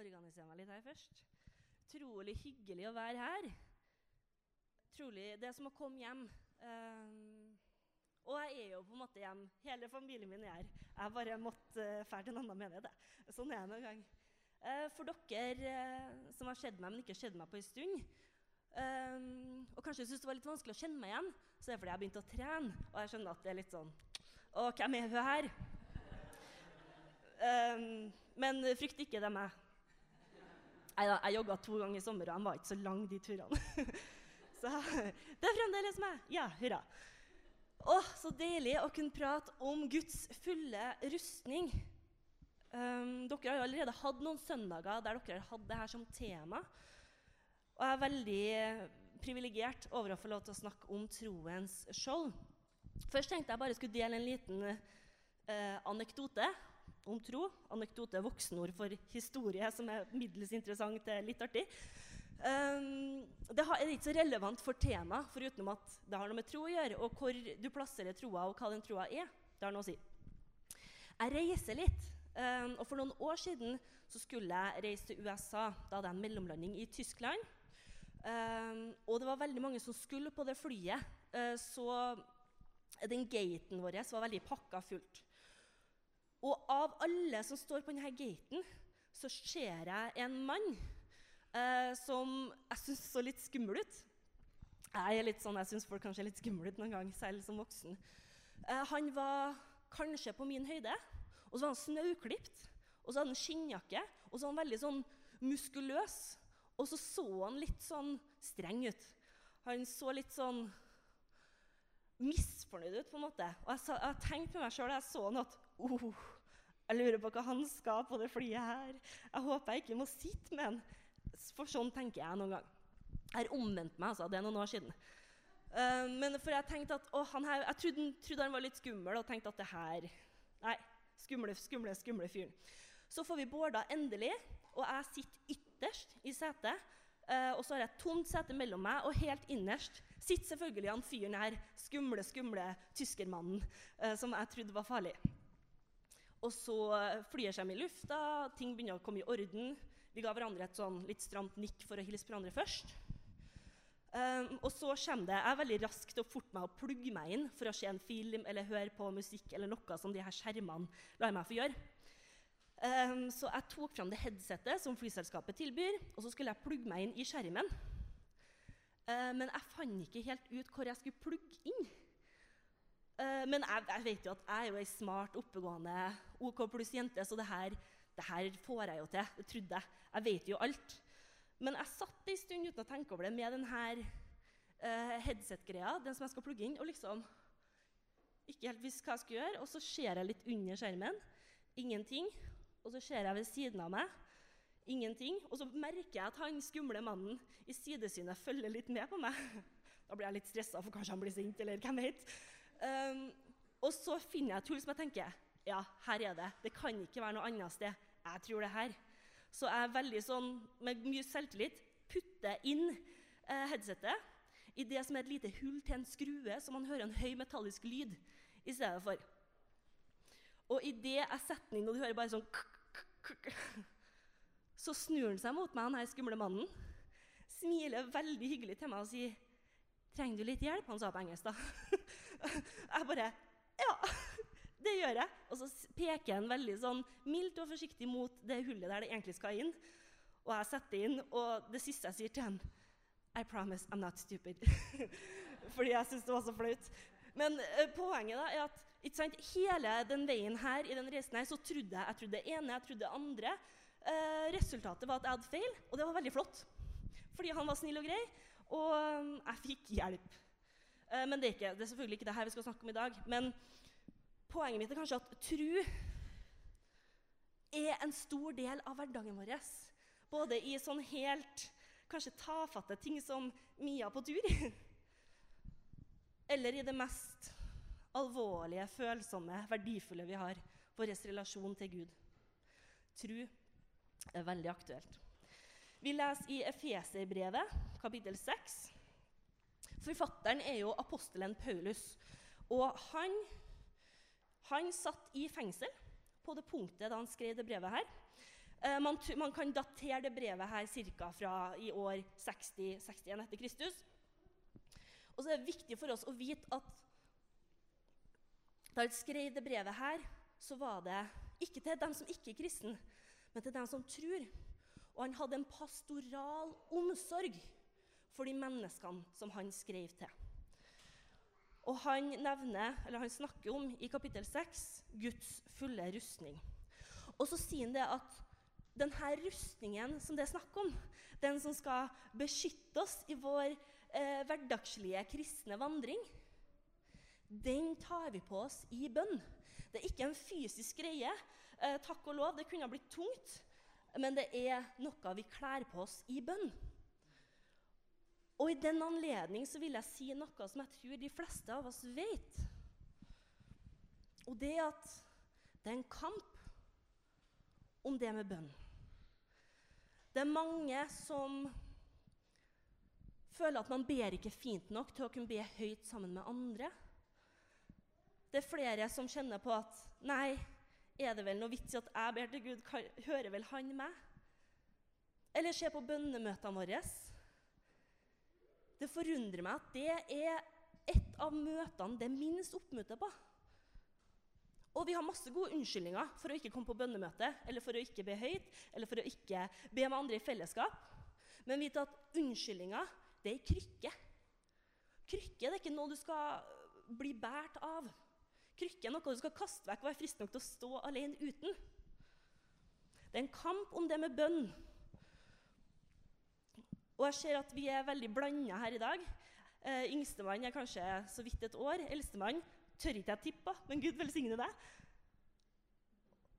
organisere meg litt her først. Utrolig hyggelig å være her. Trolig, Det er som å komme hjem. Um, og jeg er jo på en måte hjem. Hele familien min er her. Jeg bare måtte uh, til en annen menighet. Sånn er det noen gang. Uh, for dere uh, som har sett meg, men ikke sett meg på en stund, um, og kanskje syns det var litt vanskelig å kjenne meg igjen, så er det fordi jeg har begynt å trene. Og jeg skjønner at det er litt sånn Å, hvem er hun her? Um, men frykt ikke, det er meg. Neida, jeg jogga to ganger i sommer, og de var ikke så lange, de turene. så det er fremdeles meg. Ja, hurra. Å, så deilig å kunne prate om Guds fulle rustning. Um, dere har jo allerede hatt noen søndager der dere har hatt det her som tema. Og jeg er veldig privilegert over å få lov til å snakke om troens skjold. Først tenkte jeg bare skulle dele en liten uh, anekdote om tro. Anekdote er voksenord for historie, som er middels interessant til litt artig. Um, det er ikke så relevant for temaet, foruten at det har noe med tro å gjøre, og hvor du plasserer troa, og hva den troa er. Det har noe å si. Jeg reiser litt. Um, og For noen år siden så skulle jeg reise til USA. Da hadde jeg en mellomlanding i Tyskland. Um, og det var veldig mange som skulle på det flyet, uh, så den gaten vår var veldig pakka fullt. Og av alle som står på denne gaten, så ser jeg en mann eh, som jeg syns så litt skummel ut. Jeg er litt sånn, jeg syns folk kanskje er litt skumle ut noen gang, selv som voksen. Eh, han var kanskje på min høyde, og så var han snauklipt. Og så hadde han skinnjakke, og så var han veldig sånn muskuløs. Og så så han litt sånn streng ut. Han så litt sånn misfornøyd ut, på en måte. Og jeg, sa, jeg tenkte med meg sjøl da jeg så han, at oh, jeg lurer på hva han skal på det flyet her. Jeg håper jeg ikke må sitte med han. For sånn tenker jeg noen gang. Jeg har omvendt meg, altså. Det er noen år siden. Uh, men for jeg tenkte at, å, her, jeg trodde, trodde, han var litt skummel og tenkte at det her Nei, skumle, skumle, skumle fyren. Så får vi Bårda endelig, og jeg sitter ytterst i setet. Uh, og så har jeg et tomt sete mellom meg, og helt innerst sitter selvfølgelig han fyren her, skumle, skumle tyskermannen, uh, som jeg trodde var farlig. Og så flyr seg i lufta, ting begynner å komme i orden. Vi ga hverandre et sånn litt stramt nikk for å hilse på hverandre først. Um, og så kommer det Jeg veldig rask til å forte meg å plugge meg inn for å se en film eller høre på musikk eller noe som de her skjermene lar meg få gjøre. Um, så jeg tok fram det headsetet som flyselskapet tilbyr, og så skulle jeg plugge meg inn i skjermen. Uh, men jeg fant ikke helt ut hvor jeg skulle plugge inn. Uh, men jeg, jeg, vet jo at jeg er jo ei smart, oppegående OK pluss jente, så det her det her får jeg jo til. Det trodde jeg. Jeg vet jo alt. Men jeg satt en stund uten å tenke over det med denne uh, headset-greia, den som jeg skal plugge inn, og liksom ikke helt visste hva jeg skulle gjøre. Og så ser jeg litt under skjermen. Ingenting. Og så ser jeg ved siden av meg. Ingenting. Og så merker jeg at han skumle mannen i sidesynet følger litt med på meg. Da blir jeg litt stressa, for kanskje han blir sint, eller hvem vet. Um, og så finner jeg et hull som jeg tenker ja, her er det. Det kan ikke være noe annet sted. Jeg tror det her. Så jeg er veldig sånn, med mye selvtillit putter inn eh, headsetet i det som er et lite hull til en skrue, så man hører en høy metallisk lyd i stedet for. Og idet jeg setter den inn, og du hører bare sånn Så snur han seg mot meg, han her skumle mannen, smiler veldig hyggelig til meg og sier 'Trenger du litt hjelp?' Han sa på engelsk, da. jeg bare Ja det gjør jeg. Og så peker han veldig sånn mildt og forsiktig mot det hullet der det egentlig skal inn. Og jeg setter inn, og det siste jeg sier til han I promise I'm not stupid. Fordi jeg syns det var så flaut. Men uh, poenget da er at sant, hele den veien her, i den reisen her, så trodde jeg jeg trodde det ene, jeg trodde det andre. Uh, resultatet var at jeg hadde feil, og det var veldig flott. Fordi han var snill og grei, og um, jeg fikk hjelp. Uh, men det er, ikke, det er selvfølgelig ikke det her vi skal snakke om i dag. Men Poenget mitt er kanskje at tru er en stor del av hverdagen vår. Både i sånn helt kanskje tafatte ting som Mia på tur, eller i det mest alvorlige, følsomme, verdifulle vi har, vår relasjon til Gud. Tru er veldig aktuelt. Vi leser i Efeserbrevet, kapittel 6. Forfatteren er jo apostelen Paulus. Og han han satt i fengsel på det punktet da han skrev det brevet her. Eh, man, man, kan datere det brevet her ca. fra i år 60-61 etter Kristus. Og så er det viktig for oss å vite at da han skrev det brevet her, så var det ikke til dem som ikke er kristne, men til dem som tror. Og han hadde en pastoral omsorg for de menneskene som han skrev til. Og han nevner, eller han snakker om i kapittel 6 Guds fulle rustning. Og så sier han det at denne rustningen som det er snakk om, den som skal beskytte oss i vår eh, hverdagslige kristne vandring, den tar vi på oss i bønn. Det er ikke en fysisk greie. Eh, takk og lov, det kunne ha blitt tungt. Men det er noe vi kler på oss i bønn. Og i den anledning så vil jeg si noe som jeg tror de fleste av oss vet. Og det er at det er en kamp om det med bønn. Det er mange som føler at man ber ikke fint nok til å kunne be høyt sammen med andre. Det er flere som kjenner på at Nei, er det vel noe vits i at jeg ber til Gud? Hører vel han meg? Eller se på bønnemøtene våre. Det forundrer meg at det er et av møtene det er minst oppmøte på. Og vi har masse gode unnskyldninger for å ikke komme på bønnemøte, eller for å ikke be høyt, eller for å ikke be med andre i fellesskap. Men vit at unnskyldninger, det er ei krykke. Krykke det er ikke noe du skal bli båret av. Krykke er noe du skal kaste vekk og være frisk nok til å stå alene uten. Det er en kamp om det med bønn. Og jeg ser at vi er veldig blanda her i dag. Eh, Yngstemann er kanskje så vidt et år. Eldstemann tør ikke jeg tippe, men Gud velsigne deg.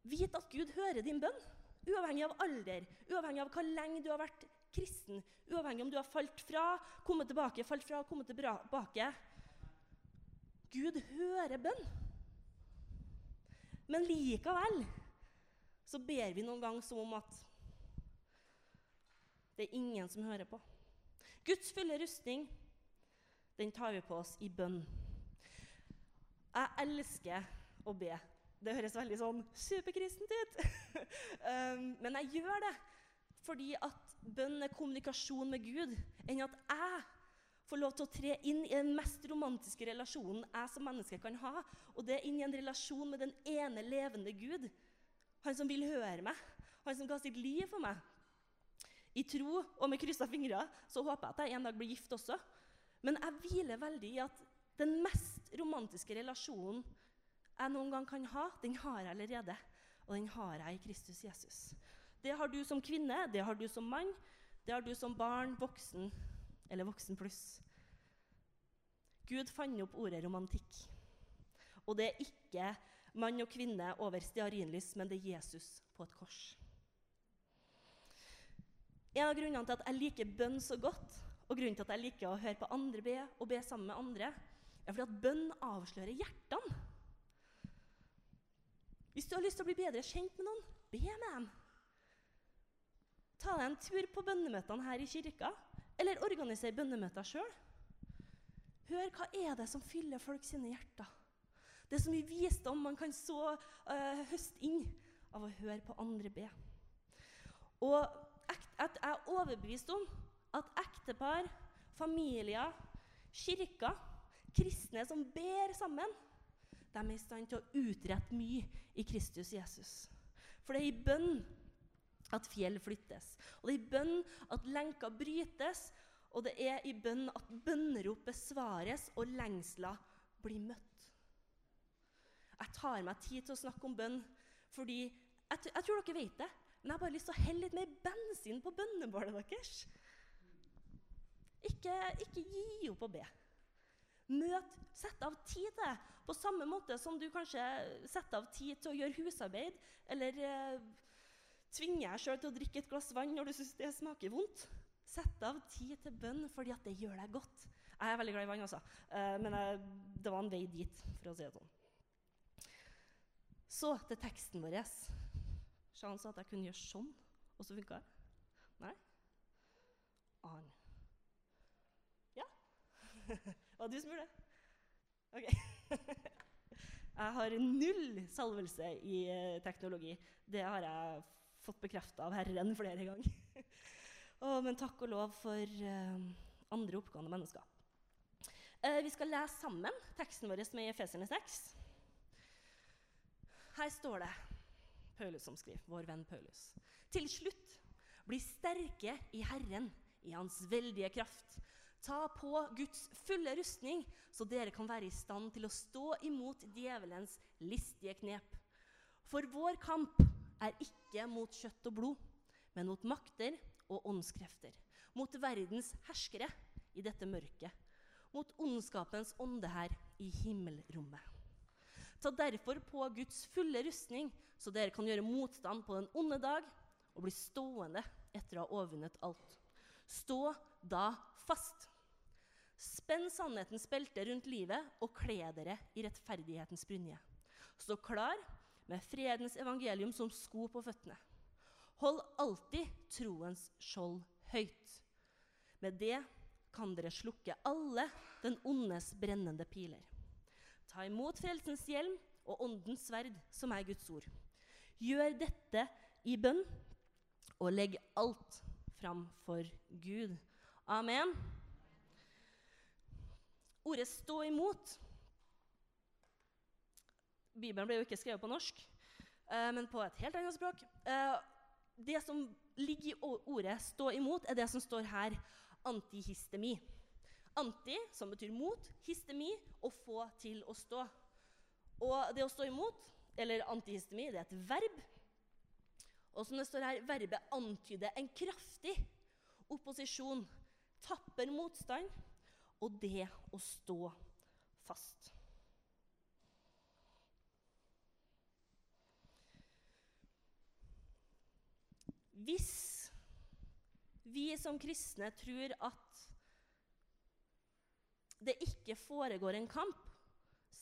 Vit at Gud hører din bønn, uavhengig av alder, uavhengig av hvor lenge du har vært kristen, uavhengig om du har falt fra, kommet tilbake, falt fra, kommet tilbake. Gud hører bønn. Men likevel så ber vi noen ganger som om at det er ingen som hører på. Guds fulle rustning, den tar vi på oss i bønn. Jeg elsker å be. Det høres veldig sånn superkristent ut. um, men jeg gjør det fordi at bønn er kommunikasjon med Gud, enn at jeg får lov til å tre inn i den mest romantiske relasjonen jeg som menneske kan ha. Og det er inn i en relasjon med den ene levende Gud. Han som vil høre meg, han som ga sitt liv for meg. I tro og med kryssa fingre så håper jeg at jeg en dag blir gift også. Men jeg hviler veldig i at den mest romantiske relasjonen jeg noen gang kan ha, den har jeg allerede. Og den har jeg i Kristus Jesus. Det har du som kvinne, det har du som mann, det har du som barn, voksen eller voksen pluss. Gud fant opp ordet romantikk. Og det er ikke mann og kvinne over stearinlys, men det er Jesus på et kors. En av grunnene til at jeg liker bønn så godt, og grunnen til at jeg liker å høre på andre be og be sammen med andre, er fordi at bønn avslører hjertene. Hvis du har lyst til å bli bedre kjent med noen, be med dem. Ta deg en tur på bønnemøtene her i kirka, eller organiser bønnemøter sjøl. Hør hva er det som fyller folk sine hjerter. Det er så mye visdom man kan så uh, høste inn av å høre på andre be. Og jeg er overbevist om at ektepar, familier, kirker kristne som ber sammen, de er i stand til å utrette mye i Kristus Jesus. For det er i bønn at fjell flyttes, og det er i bønn at lenker brytes, og det er i bønn at bønnerop besvares og lengsler blir møtt. Jeg tar meg tid til å snakke om bønn fordi jeg, jeg tror dere vet det, men jeg har bare lyst til å helle litt mer bensin på bønnebålet deres. Ikke, ikke gi opp å be. Møt, Sett av tid til det. På samme måte som du kanskje setter av tid til å gjøre husarbeid, eller eh, tvinger deg sjøl til å drikke et glass vann når du syns det smaker vondt. Sett av tid til bønn fordi at det gjør deg godt. Jeg er veldig glad i vann, altså. Eh, men jeg, det var en vei dit, for å si det sånn. Så til teksten vår. Sjan sa at jeg kunne gjøre sånn, og så funka det. Nei? Annen. Ja. Var du som gjorde det? OK. Jeg har null salvelse i eh, teknologi. Det har jeg fått bekrefta av Herren flere ganger. oh, men takk og lov for uh, andre oppgående mennesker. Uh, vi skal lese sammen teksten vår med Efeserne 6. Her står det Paulus som skriver, vår venn Paulus. Til slutt, bli sterke i Herren, i Hans veldige kraft. Ta på Guds fulle rustning, så dere kan være i stand til å stå imot djevelens listige knep. For vår kamp er ikke mot kjøtt og blod, men mot makter og åndskrefter. Mot verdens herskere i dette mørket. Mot ondskapens ånde her i himmelrommet. Ta derfor på Guds fulle rustning, så dere kan gjøre motstand på den onde dag og bli stående etter å ha overvunnet alt. Stå da fast. Spenn sannhetens belte rundt livet og kle dere i rettferdighetens brynje. Stå klar med fredens evangelium som sko på føttene. Hold alltid troens skjold høyt. Med det kan dere slukke alle den ondes brennende piler. Ta imot frelsens hjelm og åndens sverd, som er Guds ord. Gjør dette i bønn, og legg alt fram for Gud. Amen. Ordet 'stå imot' Bibelen ble jo ikke skrevet på norsk, uh, men på et helt annet språk. Uh, det som ligger i ordet 'stå imot', er det som står her antihistemi. Anti, som betyr mot, histemi, å få til å stå. Og det å stå imot, eller antihistemi, det er et verb. Og som det står her, verbet antyder en kraftig opposisjon, tapper motstand, og det å stå fast. Hvis vi som kristne tror at det ikke foregår en kamp,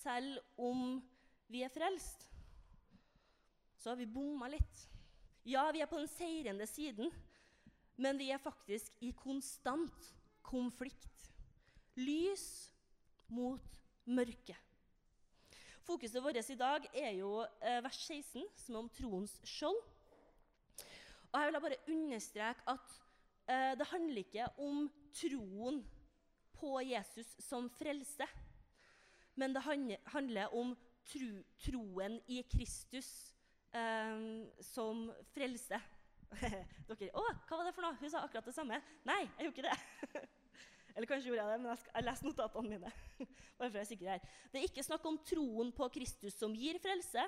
selv om vi er frelst, så har vi bomma litt. Ja, vi er på den seirende siden, men vi er faktisk i konstant konflikt. Lys mot mørke. Fokuset vårt i dag er jo eh, vers 16, som er om troens skjold. Og her vil jeg bare understreke at eh, det handler ikke om troen på Jesus som frelse, men det handler om tro, troen i Kristus eh, som frelse. Dere, 'Å, hva var det for noe?' Hun sa akkurat det samme. Nei, jeg gjorde ikke det. Eller kanskje gjorde jeg det, men jeg, skal, jeg leste notatene mine. bare for jeg er sikker her. Det er ikke snakk om troen på Kristus som gir frelse,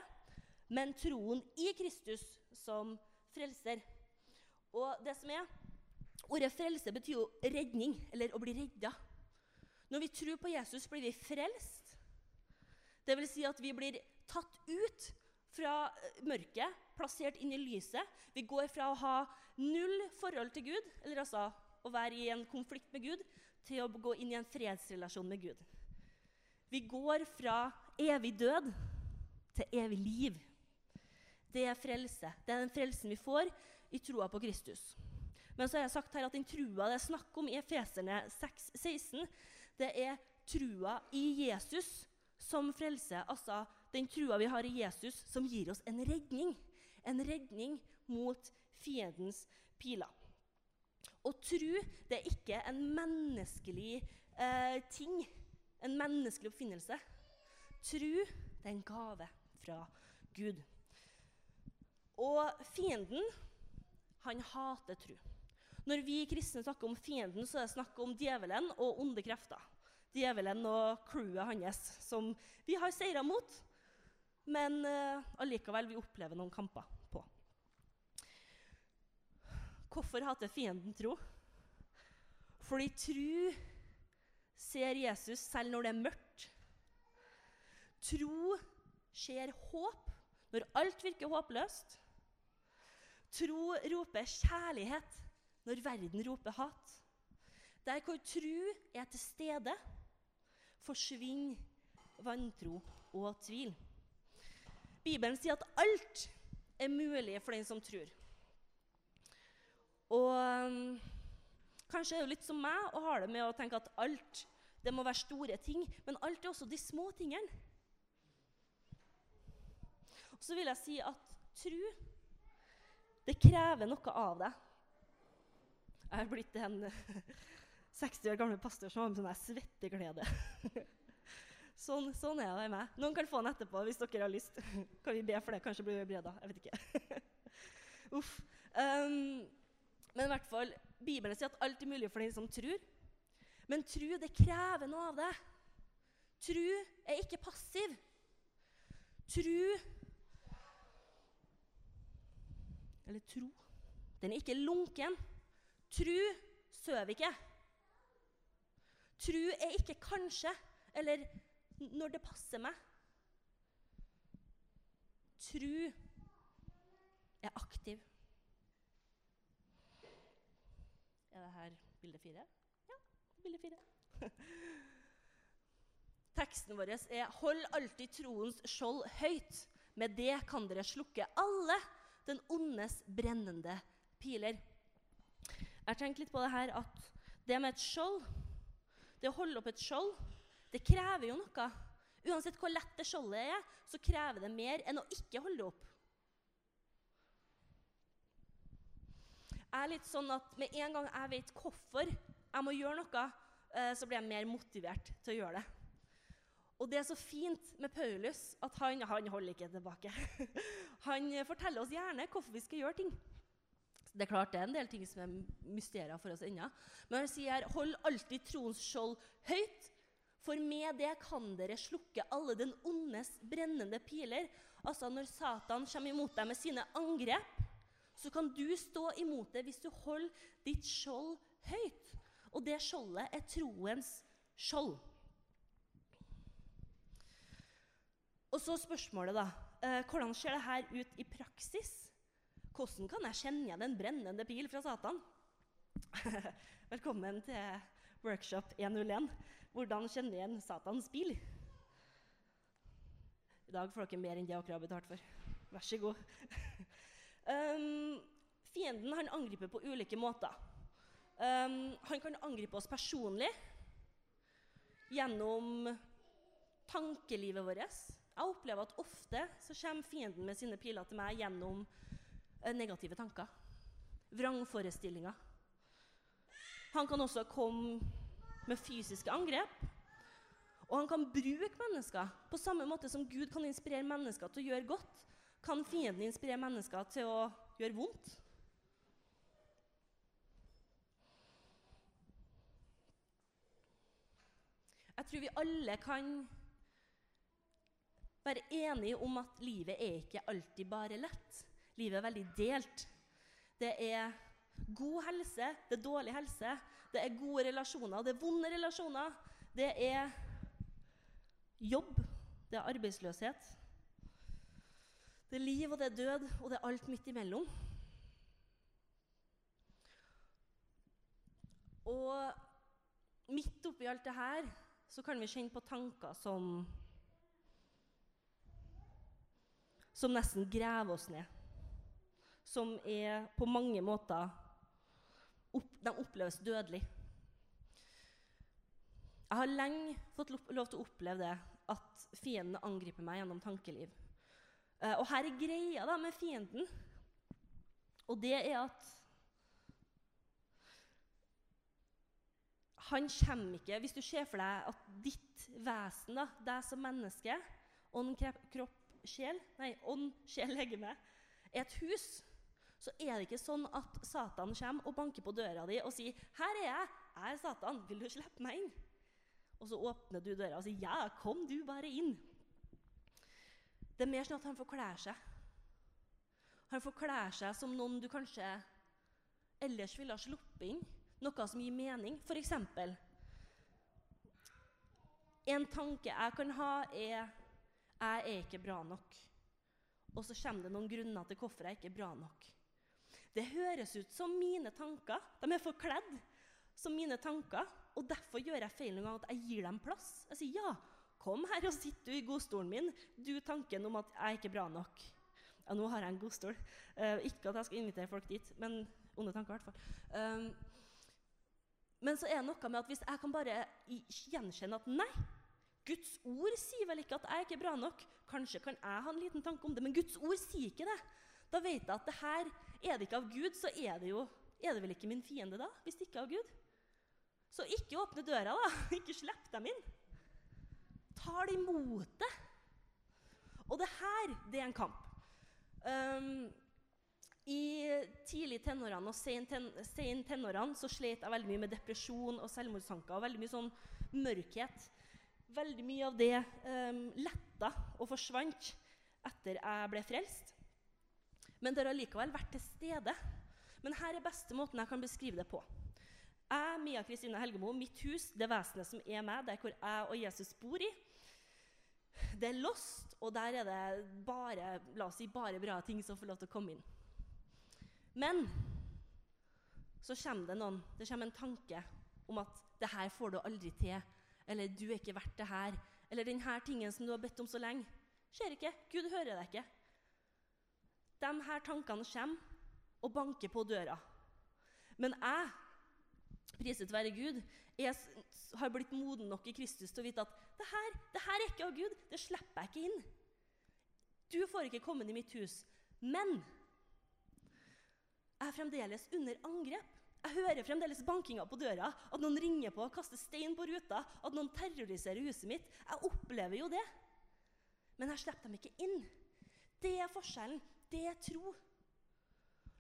men troen i Kristus som frelser. Og det som er, Ordet frelse betyr jo redning, eller å bli redda. Når vi tror på Jesus, blir vi frelst. Det vil si at vi blir tatt ut fra eh, mørket, plassert inn i lyset. Vi går fra å ha null forhold til Gud, eller altså å være i en konflikt med Gud, til å gå inn i en fredsrelasjon med Gud. Vi går fra evig død til evig liv. Det er frelse. Det er den frelsen vi får i troa på Kristus. Men så har jeg sagt her at den trua det er snakk om i Efeserne 6, 16, det er trua i Jesus som frelse. Altså den trua vi har i Jesus, som gir oss en redning. En redning mot fiendens piler. Å tro det er ikke en menneskelig eh, ting, en menneskelig oppfinnelse. Tro det er en gave fra Gud. Og fienden han hater tro. Når vi kristne snakker om fienden, så er det snakk om djevelen og onde krefter. Djevelen og crewet hans, som vi har seira mot, men uh, allikevel vi opplever noen kamper på. Hvorfor hater fienden tro? Fordi tro ser Jesus selv når det er mørkt. Tro ser håp når alt virker håpløst. Tro roper kjærlighet når verden roper hat. Der hvor tro er til stede, forsvinner vantro og tvil. Bibelen sier at alt er mulig for den som tror. Og um, kanskje er det litt som meg og har det med å tenke at alt det må være store ting, men alt er også de små tingene. Og så vil jeg si at tro Det krever noe av deg. Jeg er blitt en 60 år gammel pastor som har med sånn svetteglede. Sånn, sånn, er det med meg. Noen kan få den etterpå hvis dere har lyst. Kan vi be for det? Kanskje blir vi breda. Jeg vet ikke. Uff. Um, men i hvert fall, Bibelen sier at alt er mulig for den som tror. Men tro, det krever noe av det. Tro er ikke passiv. Tro Eller tro. Den er ikke lunken. Tro sover ikke. Tru er ikke kanskje eller når det passer meg. Tru er aktiv. Er det her bilde fire? Ja, bilde fire. Teksten vår er 'Hold alltid troens skjold høyt'. Med det kan dere slukke alle den ondes brennende piler. Jeg tenkte litt på det her at det med et skjold, det å holde opp et skjold det krever jo noe. Uansett hvor lett det skjoldet er, så krever det mer enn å ikke holde det opp. Jeg er litt sånn at Med en gang jeg vet hvorfor jeg må gjøre noe, eh, så blir jeg mer motivert til å gjøre det. Og det er så fint med Paulus at han, han holder ikke tilbake. Han forteller oss gjerne hvorfor vi skal gjøre ting. Det er klart det er en del ting som er mysterier for oss ennå. Men han sier her, 'hold alltid troens skjold høyt', for med det kan dere slukke alle den ondes brennende piler. Altså Når Satan kommer imot deg med sine angrep, så kan du stå imot det hvis du holder ditt skjold høyt. Og det skjoldet er troens skjold. Og så spørsmålet, da. Eh, hvordan ser det her ut i praksis? Hvordan kan jeg kjenne igjen en brennende pil fra Satan? Velkommen til workshop 101. Hvordan kjenne igjen Satans pil. I dag får dere mer enn det dere har betalt for. Vær så god. um, fienden han angriper på ulike måter. Um, han kan angripe oss personlig gjennom tankelivet vårt. Jeg opplever at ofte så kommer fienden med sine piler til meg gjennom negative tanker. Vrangforestillinger. Han kan også komme med fysiske angrep. Og han kan bruke mennesker. På samme måte som Gud kan inspirere mennesker til å gjøre godt, kan fienden inspirere mennesker til å gjøre vondt. Jeg tror vi alle kan være enige om at livet er ikke alltid bare lett. Livet er veldig delt. Det er god helse, det er dårlig helse, det er gode relasjoner, det er vonde relasjoner. Det er jobb, det er arbeidsløshet. Det er liv, og det er død, og det er alt midt imellom. Og midt oppi alt det her så kan vi kjenne på tanker som Som nesten graver oss ned. Som er på mange måter opp, de oppleves dødelig. Jeg har lenge fått lov til å oppleve det, at fienden angriper meg gjennom tankeliv. Uh, og her er greia da med fienden. Og det er at Han kommer ikke Hvis du ser for deg at ditt vesen, da, deg som menneske, ånd, kropp, sjel Nei, ånd, sjel, legeme, er et hus så er det ikke sånn at Satan kommer og banker på døra di og sier 'Her er jeg. Jeg er Satan. Vil du slippe meg inn?' Og så åpner du døra og sier 'Ja, kom du bare inn'. Det er mer sånn at han forkler seg. Han forkler seg som noen du kanskje ellers ville ha sluppet inn. Noe som gir mening. F.eks. En tanke jeg kan ha, er 'Jeg er ikke bra nok'. Og så kommer det noen grunner til hvorfor jeg ikke er bra nok. Det høres ut som mine tanker. De er forkledd som mine tanker. Og derfor gjør jeg feil noen gang at jeg gir dem plass. Jeg sier ja, kom her og sitt du i godstolen min. Du tanken om at jeg er ikke bra nok. Ja, nå har jeg en godstol. Uh, ikke at jeg skal invitere folk dit, men onde tanker i hvert fall. Um, men så er det noe med at hvis jeg kan bare gjenkjenne at nei, Guds ord sier vel ikke at jeg er ikke bra nok. Kanskje kan jeg ha en liten tanke om det, men Guds ord sier ikke det. Da vet jeg at det her er det ikke av Gud, så er det jo er det vel ikke min fiende da, hvis det ikke er av Gud? Så ikke åpne døra, da. Ikke slipp dem inn. Tar de det. Og det her, det er en kamp. Um, I tidlig tenårene og sen, ten, tenårene så slet jeg veldig mye med depresjon og selvmordstanker og veldig mye sånn mørkhet. Veldig mye av det um, letta og forsvant etter jeg ble frelst. Men det har allikevel vært til stede. Men her er beste måten jeg kan beskrive det på. Jeg, Mia Kristine Helgemo, mitt hus, det vesenet som er meg, der hvor jeg og Jesus bor i, det er lost, og der er det bare, la oss si, bare bra ting som får lov til å komme inn. Men så kommer det noen, det kommer en tanke om at det her får du aldri til. Eller du er ikke verdt det her. Eller denne tingen som du har bedt om så lenge. Skjer ikke. Gud hører deg ikke. De her tankene kommer og banker på døra. Men jeg, priset være Gud, jeg har blitt moden nok i Kristus til å vite at det her, det her er ikke av Gud. Det slipper jeg ikke inn. Du får ikke komme inn i mitt hus. Men jeg er fremdeles under angrep. Jeg hører fremdeles bankinga på døra, at noen ringer på og kaster stein på ruta, at noen terroriserer huset mitt. Jeg opplever jo det. Men jeg slipper dem ikke inn. Det er forskjellen. Det er tro.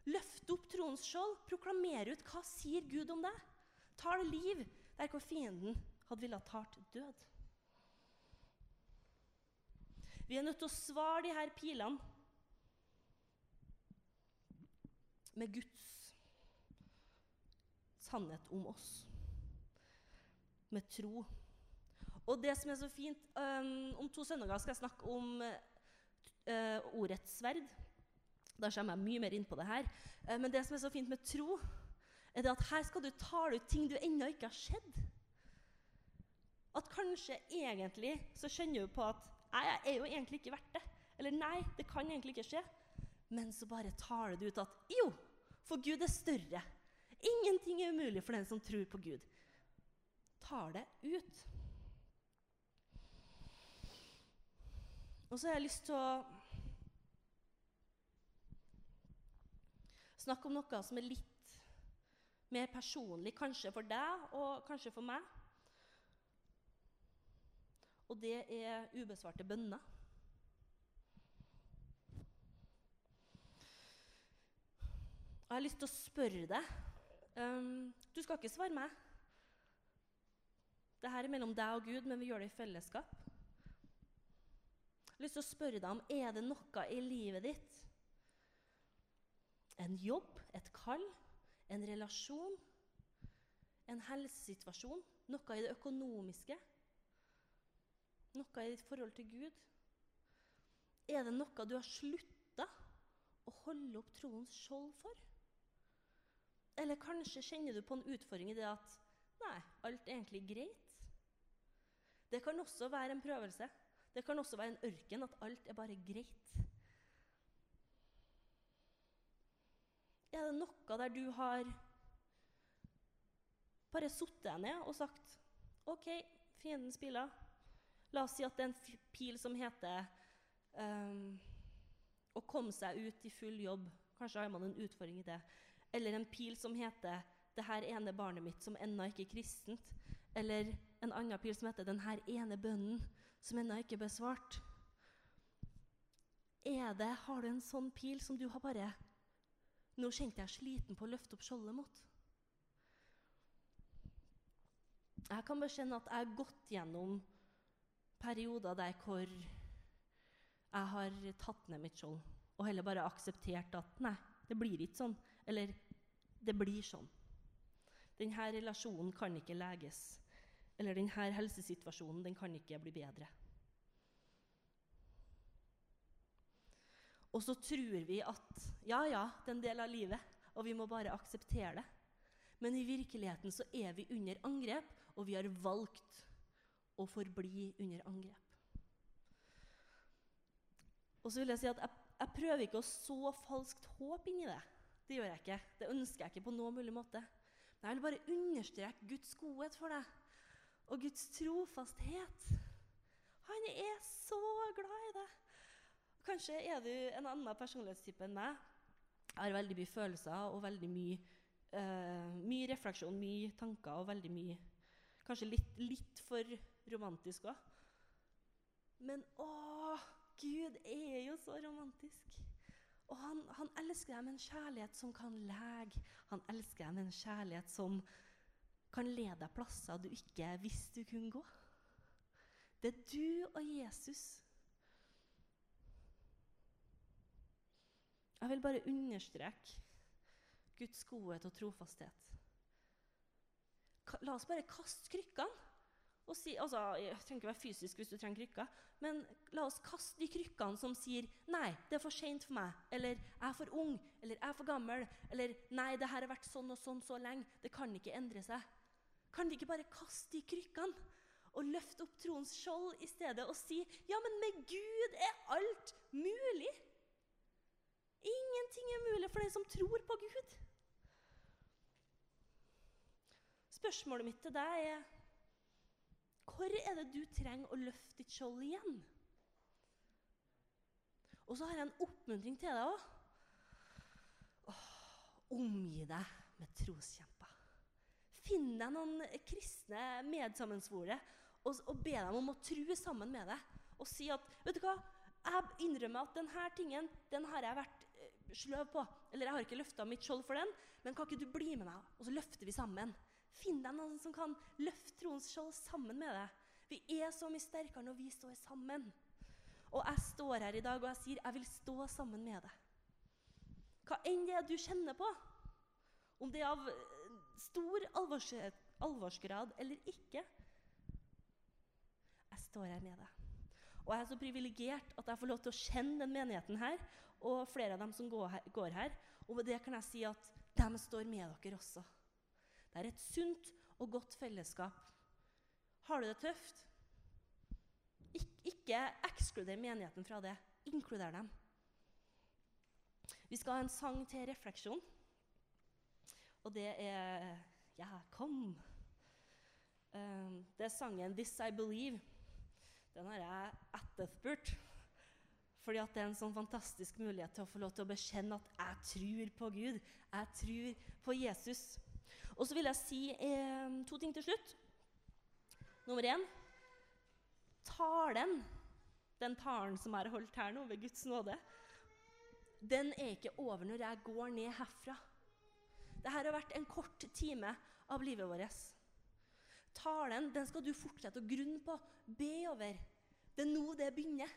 Løft opp troens skjold, proklamere ut hva sier Gud om deg. Det liv der hvor fienden hadde villet talt død. Vi er nødt til å svare de her pilene med Guds sannhet om oss. Med tro. Og det som er så fint um, Om to søndager skal jeg snakke om uh, ordets sverd. Da kommer jeg mye mer inn på det her. Uh, men det som er så fint med tro, er det at her skal du tale ut ting du ennå ikke har sett. At kanskje egentlig så skjønner du på at nei, jeg er jo egentlig ikke verdt det. Eller nei, det kan egentlig ikke skje. Men så bare taler du ut at jo, for Gud er større. Ingenting er umulig for den som tror på Gud. Tar det ut. Og så har jeg lyst til å snakke om noe som er litt mer personlig, kanskje for deg og kanskje for meg. Og det er ubesvarte bønner. Jeg har lyst til å spørre deg um, Du skal ikke svare meg. Dette er mellom deg og Gud, men vi gjør det i fellesskap. Jeg har lyst til å spørre deg om er det noe i livet ditt En jobb, et kall, en relasjon, en helsesituasjon, noe i det økonomiske, noe i ditt forhold til Gud Er det noe du har slutta å holde opp troens skjold for? Eller kanskje kjenner du på en utfordring i det at nei, alt er egentlig greit. Det kan også være en prøvelse. Det kan også være en ørken, at alt er bare greit. Er det noe der du har bare satt deg ned og sagt OK, fiendens piler. La oss si at det er en pil som heter um, å komme seg ut i full jobb. Kanskje har man en utfordring i det. Eller en pil som heter 'Det her ene barnet mitt som ennå ikke er kristent'. Eller en annen pil som heter 'Den her ene bønnen som ennå ikke er besvart'. Er det, Har du en sånn pil som du har bare Nå kjente jeg sliten på å løfte opp skjoldet mot. Jeg kan bare kjenne at jeg har gått gjennom perioder der hvor jeg har tatt ned mitt skjold og heller bare akseptert at nei, det blir ikke sånn. Eller det blir sånn. Denne relasjonen kan ikke leges. Eller denne helsesituasjonen den kan ikke bli bedre. Og så tror vi at ja, ja, det er en del av livet, og vi må bare akseptere det. Men i virkeligheten så er vi under angrep, og vi har valgt å forbli under angrep. Og så vil jeg si at jeg, jeg prøver ikke å så falskt håp inni det. Det gjør jeg ikke. Det ønsker jeg ikke på noen mulig måte. Men jeg vil bare understreke Guds godhet for deg og Guds trofasthet. Han er så glad i deg. Kanskje er du en annen personlighetstype enn meg. Jeg har veldig mye følelser og veldig mye, uh, mye refleksjon, mye tanker og veldig mye Kanskje litt, litt for romantisk òg. Men å, Gud er jo så romantisk. Og han, han elsker deg med en kjærlighet som kan lege. Han elsker deg med en kjærlighet som kan lede deg plasser du ikke visste du kunne gå. Det er du og Jesus. Jeg vil bare understreke Guds godhet og trofasthet. La oss bare kaste krykkene. Og si, altså, jeg trenger ikke være fysisk hvis du trenger krykker, men la oss kaste de krykkene som sier 'Nei, det er for seint for meg', eller 'Jeg er for ung', eller 'Jeg er for gammel', eller 'Nei, det her har vært sånn og sånn så lenge', det kan ikke endre seg'. Kan vi ikke bare kaste de krykkene og løfte opp troens skjold i stedet og si 'Ja, men med Gud er alt mulig'? Den som tror på Gud. Spørsmålet mitt til deg er hvor er det du trenger å løfte ditt skjold igjen? Og så har jeg en oppmuntring til deg òg. Omgi deg med troskjemper. Finn deg noen kristne medsammensvorne og, og be dem om å tro sammen med deg. Og si at vet du hva, jeg innrømmer at denne tingen den har jeg vært uh, sløv på. Eller jeg har ikke løfta mitt skjold for den, men kan ikke du bli med meg? Og så løfter vi sammen. Finn deg noen som kan løfte troens skjold sammen med deg. Vi er så mye sterkere når vi står sammen. Og jeg står her i dag og jeg sier jeg vil stå sammen med deg. Hva enn det er du kjenner på, om det er av eh, stor alvorsgrad eller ikke Jeg står her med deg. Og jeg er så privilegert at jeg får lov til å kjenne den menigheten her, og flere av dem som går her. Og med det kan jeg si at de står med dere også. Det er et sunt og godt fellesskap. Har du det tøft? Ik ikke ekskluder menigheten fra det. Inkluder dem. Vi skal ha en sang til refleksjon, og det er Ja, kom! Um, det er sangen 'This I Believe'. Den har jeg etterspurt. Fordi at det er en sånn fantastisk mulighet til å få lov til å bekjenne at jeg tror på Gud. Jeg tror på Jesus. Og så vil jeg si eh, to ting til slutt. Nummer én Talen, den talen som er holdt her nå, ved Guds nåde, den er ikke over når jeg går ned herfra. Dette har vært en kort time av livet vårt. Talen den skal du fortsette å grunne på, be over. Det er nå det begynner.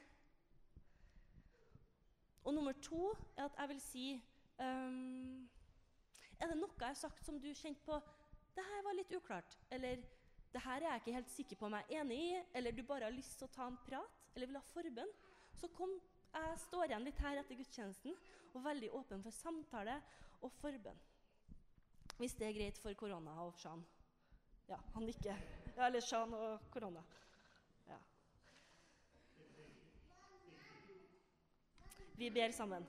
Og nummer to er at jeg vil si um, er det noe jeg har sagt som du kjente på det her var litt uklart? Eller det her er jeg ikke helt sikker på om jeg er enig i? Eller du bare har lyst til å ta en prat? Eller vil ha forbønn? Så kom, jeg står igjen litt her etter gudstjenesten og veldig åpen for samtale og forbønn. Hvis det er greit for korona og Sjan. Ja, han nikker. Ja, eller Shan og korona. Ja. Vi ber sammen.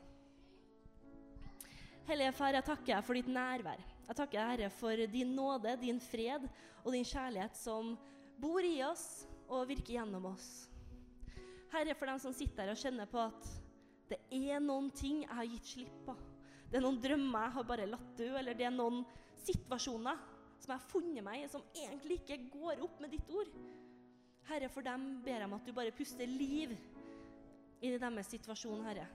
Hellige Far, jeg takker deg for ditt nærvær. Jeg takker deg, Herre, for din nåde, din fred og din kjærlighet som bor i oss og virker gjennom oss. Herre, for dem som sitter her og kjenner på at det er noen ting jeg har gitt slipp på. Det er noen drømmer jeg har bare latt dø, eller det er noen situasjoner som jeg har funnet meg i, som egentlig ikke går opp med ditt ord. Herre, for dem ber jeg om at du bare puster liv i deres situasjon, Herre.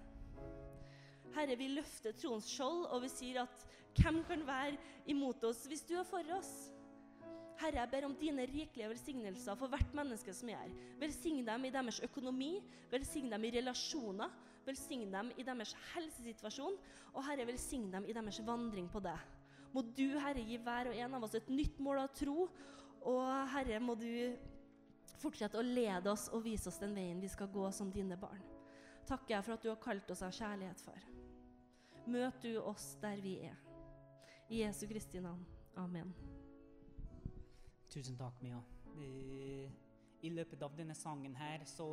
Herre, vi løfter troens skjold, og vi sier at hvem kan være imot oss hvis du er for oss? Herre, jeg ber om dine rikelige velsignelser for hvert menneske som er her. Velsign dem i deres økonomi, velsign dem i relasjoner, velsign dem i deres helsesituasjon, og Herre, velsign dem i deres vandring på deg. Må du, Herre, gi hver og en av oss et nytt mål av tro, og Herre, må du fortsette å lede oss og vise oss den veien vi skal gå som dine barn. Takker jeg for at du har kalt oss av kjærlighet, far. Møt du oss der vi er. I Jesu Kristi navn. Amen. Tusen takk, Mia. I løpet av denne sangen her så